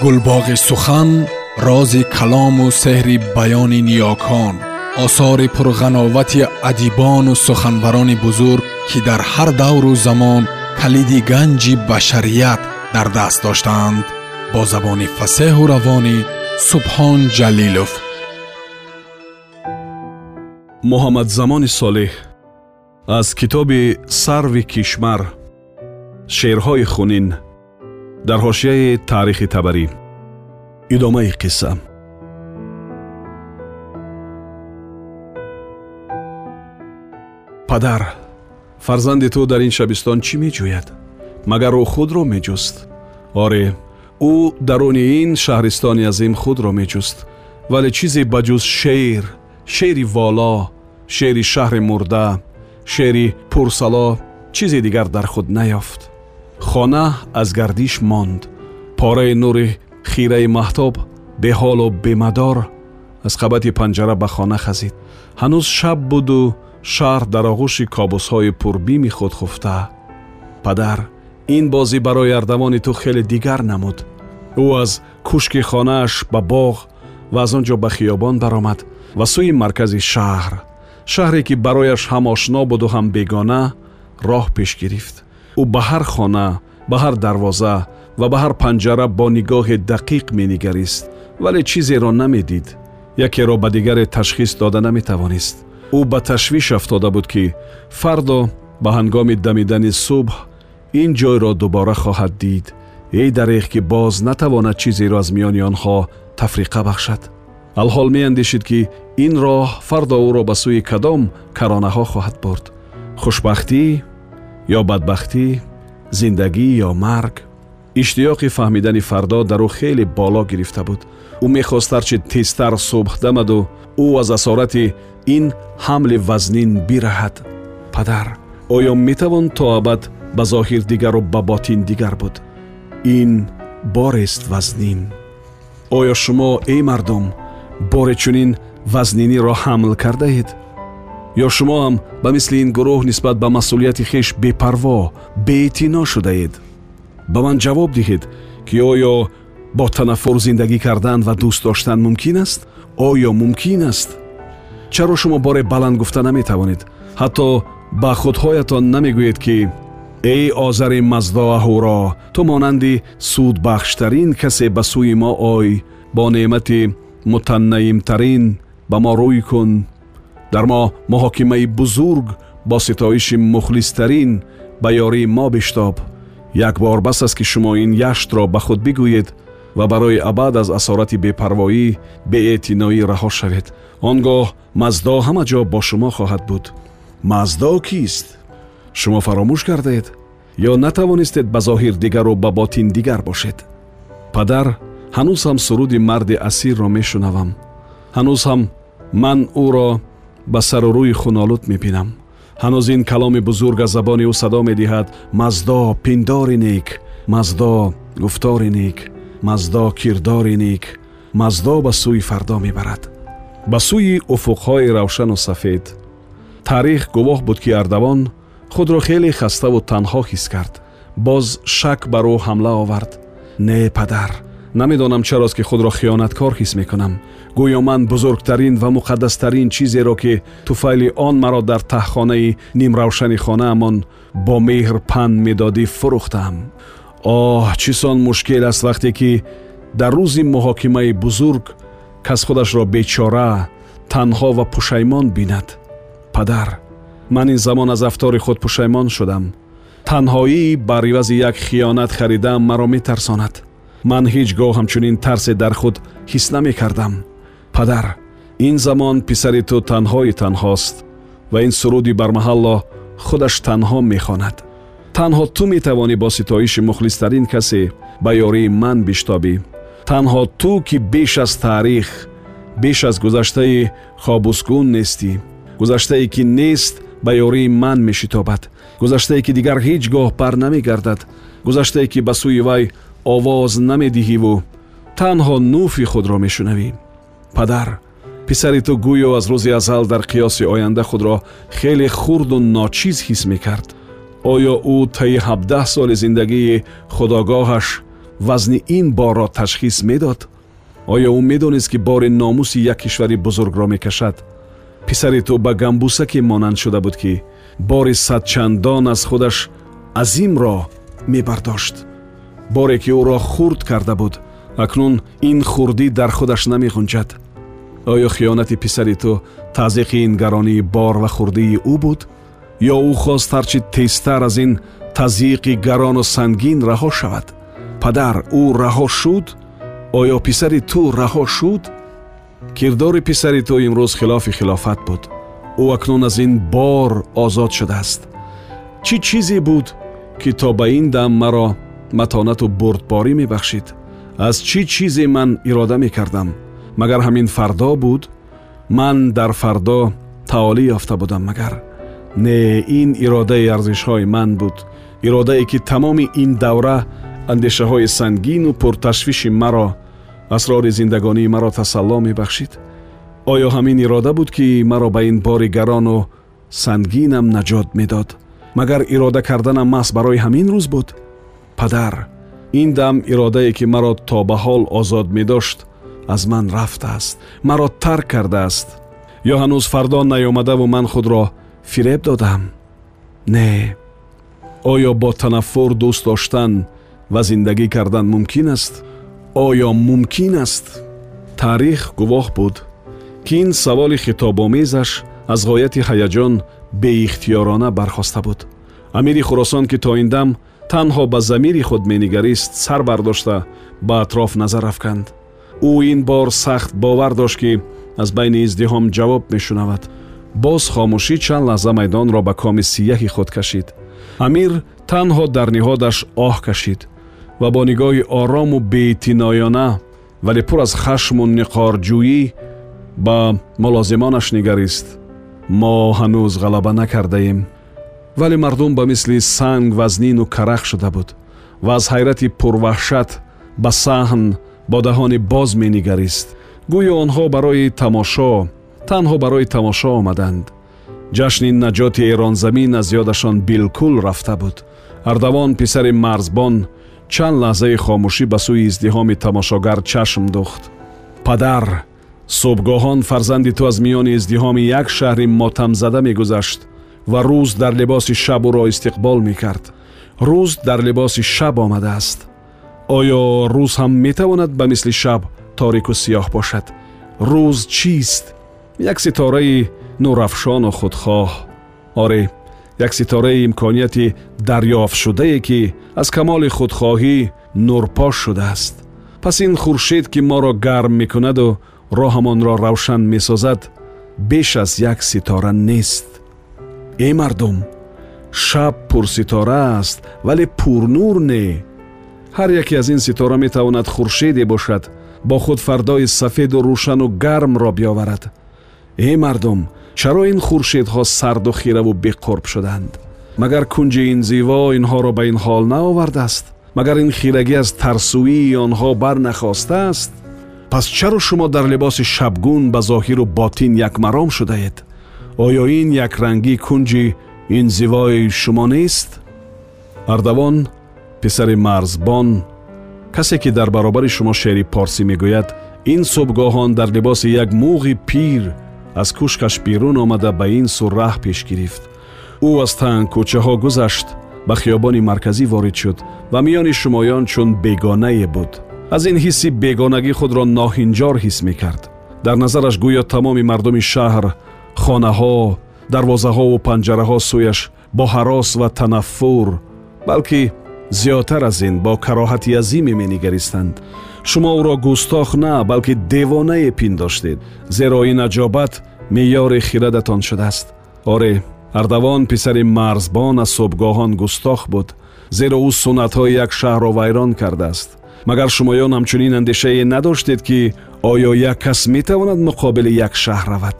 гулбоғи сухан рози калому сеҳри баёни ниёкон осори пурғановати адибону суханбарони бузург ки дар ҳар давру замон калиди ганҷи башарият дар даст доштаанд бо забони фасеҳу равонӣ субҳон ҷалилов. Муҳаммадзамони солеҳ аз китоби сарви кишмар шеърҳои хунин дар ҳошияи таърихи табарӣ идомаи қисса падар фарзанди ту дар ин шабистон чӣ меҷӯяд магар ӯ худро меҷуст оре ӯ даруни ин шаҳристони азим худро меҷуст вале чизе ба ҷуз шеър шеъри воло шеъри шаҳри мурда шеъри пурсало чизе дигар дар худ наёфт хона аз гардиш монд пораи нури хираи маҳтоб беҳолу бемадор аз қабати панҷара ба хона хазид ҳанӯз шаб буду шаҳр дар оғӯши кобусҳои пурбими худ хуфта падар ин бозӣ барои ардавони ту хеле дигар намуд ӯ аз кушки хонааш ба боғ ва аз он ҷо ба хиёбон баромад ва сӯи маркази шаҳр шаҳре ки барояш ҳам ошно буду ҳам бегона роҳ пеш гирифт ӯ ба ҳар хона ба ҳар дарвоза ва ба ҳар панҷара бо нигоҳе дақиқ менигарист. Вале чизеро намедид якеро ба дигаре ташхис дода наметавонист. Ӯ ба ташвиш афтода буд ки фардо ба ҳангоми дамидани субҳ ин ҷойро дубора хоҳад дид. Эй дареғ ки боз натавонад чизеро аз миёни онҳо тафриқа бахшад алҳол меандешид ки ин роҳ фардо ӯро ба сӯи кадом каронаҳо хоҳад бурд. Хушбахтӣ ё бадбахтӣ зиндагӣ ё марг иштиёқи фаҳмидани фардо дар ӯ хеле боло гирифта буд ӯ мехост ҳарчи тезтар субҳ дамаду ӯ аз асорати ин ҳамли вазнин бираҳад падар оё метавон то абад ба зоҳир дигару ба ботин дигар буд ин борест вазнин оё шумо эй мардум боре чунин вазниниро ҳамл кардаед ё шумоам ба мисли ин гурӯҳ нисбат ба масъулияти хеш бепарво беэътино шудаед. Ба ман ҷавоб диҳед ки оё бо танаффур зиндагӣ кардан ва дӯст доштан мумкин аст? Оё мумкин аст? Чаро шумо боре баланд гуфта наметавонед? Ҳатто ба худҳоятон намегӯед ки эй озари мазду аҳуро ту монанди судбахштарин касе ба сӯи мо ой бо неъмати мутаннаимтарин ба мо рӯй кун дар мо муҳокимаи бузург бо ситоиши мухлистарин ба ёрии мо биштоб як бор бас аст ки шумо ин яштро ба худ бигӯед ва барои абад аз асорати бепарвоӣ беэътиноӣ раҳо шавед. Он гоҳ маздо ҳама ҷо бо шумо хоҳад буд. Маздо кист? Шумо фаромӯш кардаед ё натавонистед ба зоҳир дигару ба ботин дигар бошед? Падар ҳанӯз ҳам суруди марди асирро мешунавам. Ҳанӯз ҳам ман ӯро ба сару рӯи хунолуд мебинам ҳанӯз ин каломи бузург аз забони ӯ садо медиҳад. Маздо пиндори нек маздо гуфтори нек маздо кирдори нек маздо ба сӯи фардо мебарад ба сӯи уфуқҳои равшану сафед таърих гувоҳ буд ки ардавон худро хеле хаставу танҳо ҳис кард. Боз шак бар ӯ ҳамла овард. Не падар намедонам чарост ки худро хиёнаткор ҳис мекунам. Гӯё ман бузургтарин ва муқаддастарин чизеро ки туфайли он маро дар таҳхонаи нимравшани хонаамон бо меҳр панд медодӣ фурӯхтам оҳ чӣ сон мушкил аст вақте ки дар рӯзи муҳокимаи бузург кас худашро бечора танҳо ва пушаймон бинад. Падар ман ин замон аз афтори худ пушаймон шудам. Танҳоӣ бар ивази як хиёнат харидам маро метарсонад ман ҳеҷ гоҳ ҳамчунин тарсе дар худ ҳис намекардам. Падар ин замон писари ту танҳои танҳост ва ин суруди бармаҳалло худаш танҳо мехонад. Танҳо ту метавонӣ бо ситоиши мухлистарин касе ба ёрии ман биштобӣ. Танҳо ту ки беш аз таърих беш аз гузаштаи хобусгун нестӣ. Гузаштае ки нест ба ёрии ман мешитобад. Гузаштае ки дигар ҳеҷ гоҳ бар намегардад. Гузаштае ки ба сӯи вай овоз намедиҳиву танҳо нуфи худро мешунавӣ падар писари ту гӯё аз рӯзи азал дар қиёси оянда худро хеле хурду ночиз ҳис мекард оё ӯ таи ҳабдаҳ соли зиндагии худогоҳаш вазни ин борро ташхис медод оё ӯ медонист ки бори номуси як кишвари бузургро мекашад писари ту ба гамбусаке монанд шуда буд ки бори садчандон аз худаш азимро мебардошт боре ки ӯро хурд карда буд акнун ин хурдӣ дар худаш намеғунҷад оё хиёнати писари ту тазиқи ин гаронии бор ва хурдии ӯ буд ё ӯ хост ҳарчи тезтар аз ин тазиқи гарону сангин раҳо шавад падар ӯ раҳо шуд оё писари ту раҳо шуд кирдори писари ту имрӯз хилофи хилофат буд ӯ акнун аз ин бор озод шудааст чӣ чизе буд ки то ба ин дам маро матонату бурдборӣ мебахшид. Аз чӣ чизе ман ирода мекардам? Магар ҳамин фардо буд ман дар фардо таолӣ ёфта будам магар не ин иродаи арзишҳои ман буд. Иродае ки тамоми ин давра андешаҳои сангину пурташвиши маро асрори зиндагонии маро тасалло мебахшид. Оё ҳамин ирода буд ки маро ба ин бори гарону сангинам наҷот медод. Магар ирода карданам маҳз барои ҳамин рӯз буд падар ин дам иродае ки маро то ба ҳол озод медошт аз ман рафтааст маро тарк кардааст ё ҳанӯз фардо наёмадаву ман худро фиреб додам не оё бо танаффур дӯст доштан ва зиндагӣ кардан мумкин аст оё мумкин аст таърих гувоҳ буд ки ин саволи хитобомезаш аз ғояти ҳаяҷон беихтиёрона бархоста буд амири хӯросон ки то ин дам танҳо ба замири худ менигарист сар бардошта ба атроф назар афканд ӯ ин бор сахт бовар дошт ки аз байни издиҳом ҷавоб мешунавад. Боз хомӯшӣ чанд лаҳза майдонро ба коми сияҳи худ кашид. Амир танҳо дар ниҳодаш оҳ кашид ва бо нигоҳи орому беэътиноёна вале пур аз хашму ниқорҷӯӣ ба мулозимонаш нигарист. Мо ҳанӯз ғалаба накардаем вале мардум ба мисли санг вазнину карах шуда буд ва аз ҳайрати пурваҳшат ба саҳн бо даҳони боз менигарист. гӯё онҳо барои тамошо танҳо барои тамошо омаданд. ҷашни наҷоти эронзамин аз ёдашон билкул рафта буд. ардавон писари марзбон чанд лаҳзаи хомӯшӣ ба сӯи издиҳоми тамошогар чашм духт падар субҳгоҳон фарзанди ту аз миёни издиҳоми як шаҳри мотамзада мегузашт ва рӯз дар либоси шаб ӯро истиқбол мекард рӯз дар либоси шаб омадааст оё рӯз ҳам метавонад ба мисли шаб торику сиёҳ бошад рӯз чист як ситораи нурафшону худхоҳ оре як ситораи имконияти дарёфтшудае ки аз камоли худхоҳӣ нурпош шудааст пас ин хуршед ки моро гарм мекунаду роҳамонро равшан месозад беш аз як ситора нест э мардум шаб пурситора аст вале пурнур не. Ҳар яке аз ин ситора метавонад хуршеде бошад бо худ фардои сафеду рӯшану гармро биёварад э мардум чаро ин хуршедҳо сарду хираву беқурб шуданд? Магар кунҷи ин зиво инҳоро ба ин ҳол наовардааст? Магар ин хирагӣ аз тарсуии онҳо барнахостааст пас чаро шумо дар либоси шабгун ба зоҳиру ботин якмаром шудаед оё ин якрангӣ кунҷи ин зивои шумо нест ардавон писари марзбон касе ки дар баробари шумо шеъри порсӣ мегӯяд ин субҳгоҳон дар либоси як муғи пир аз кушкаш берун омада ба ин су раҳ пеш гирифт ӯ аз тангкӯчаҳо гузашт ба хиёбони марказӣ ворид шуд ва миёни шумоён чун бегонае буд аз ин ҳисси бегонагӣ худро ноҳинҷор ҳис мекард дар назараш гӯё тамоми мардуми шаҳр хонаҳо дарвозаҳову панҷараҳо сӯяш бо ҳарос ва танаффур балки зиёдтар аз ин бо кароҳати азиме менигаристанд. Шумо ӯро густох на балки девонае пиндоштед зеро ин аҷобат меъёри хирадатон шудааст. Оре ардавон писари марзбон аз субҳгоҳон густох буд зеро ӯ суннатҳои як шаҳрро вайрон кардааст. Магар шумоён ҳамчунин андешае надоштед ки оё як кас метавонад муқобили як шаҳр равад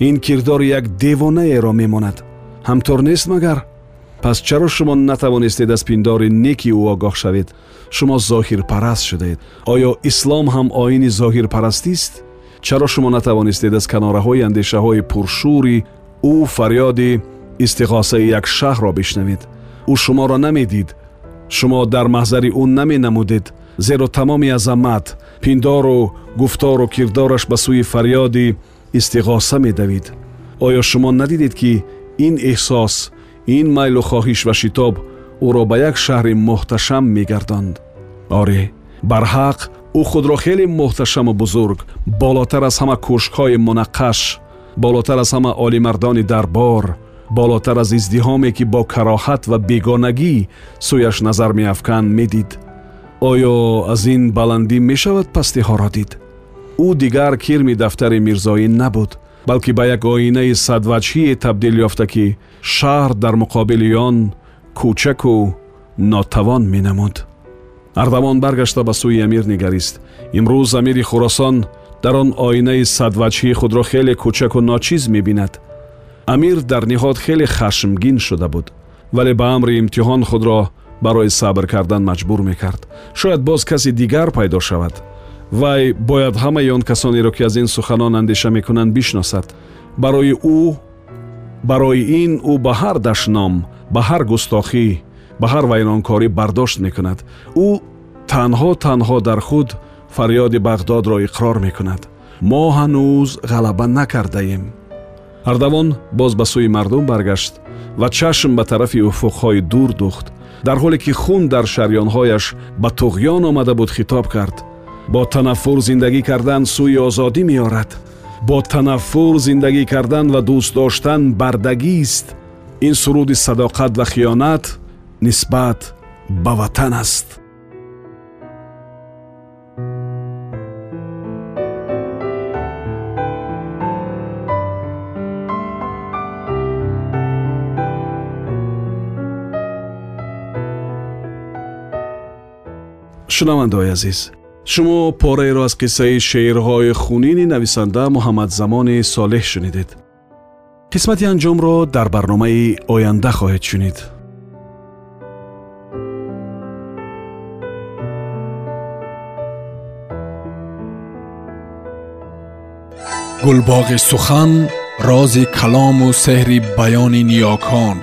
ин кирдори як девонаеро мемонад. Ҳамтор нест магар? Пас чаро шумо натавонистед аз пиндори неки ӯ огоҳ шавед? Шумо зоҳирпараст шудаед оё ислом ҳам оини зоҳирпарастист? Чаро шумо натавонистед аз канораҳои андешаҳои пуршӯри ӯ фарёди истиғосаи як шаҳрро бишнавед? Ӯ шуморо намедид? Шумо дар маҳзари ӯ наменамудед? Зеро тамоми азамат пиндору гуфтору кирдораш ба сӯи фарёди истиғоса медавид. Оё шумо надидед ки ин эҳсос ин майлу хоҳиш ва шитоб ӯро ба як шаҳри муҳташам мегардонд. Оре барҳақ ӯ худро хеле муҳташаму бузург болотар аз ҳама кӯшкҳои мунаққаш болотар аз ҳама олимардони дарбор болотар аз издиҳоме ки бо кароҳат ва бегонагӣ сӯяш назар меафканд медид. Оё аз ин баландӣ мешавад пастиҳоро дид ӯ дигар кирми дафтари мирзоӣ набуд балки ба як оинаи садваҷҳие табдил ёфта ки шаҳр дар муқобили он кӯчаку нотавон менамуд. Ардавон баргашта ба сӯи амир нигарист. Имрӯз амири хӯросон дар он оинаи садваҷҳии худро хеле кӯчаку ночиз мебинад. Амир дар ниҳод хеле хашмгин шуда буд вале ба амри имтиҳон худро барои сабр кардан маҷбур мекард. Шояд боз касе дигар пайдо шавад вай бояд ҳамаи он касонеро ки аз ин суханон андеша мекунанд бишносад. Барои ӯ барои ин ӯ ба ҳар дашном ба ҳар густохӣ ба ҳар вайронкорӣ бардошт мекунад. Ӯ танҳо танҳо дар худ фарёди бағдодро иқрор мекунад. Мо ҳанӯз ғалаба накардаем. Ардавон боз ба сӯи мардум баргашт ва чашм ба тарафи уфуқҳои дур духт дар ҳоле ки хун дар шарёнҳояш ба туғён омада буд хитоб кард бо танаффур зиндагӣ кардан сӯи озодӣ меорад бо танаффур зиндагӣ кардан ва дӯст доштан бардагист ин суруди садоқат ва хиёнат нисбат ба ватан аст шунавандаои азиз шумо пораеро аз қиссаи шеърҳои хунини нависанда муҳаммадзамони солеҳ шунидед. Қисмати анҷомро дар барномаи оянда хоҳед шунид. Гулбоғи сухан рози калому сеҳри баёни ниёкон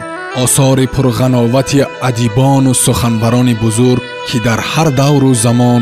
осори пурғановати адибону суханбарони бузург ки дар ҳар давру замон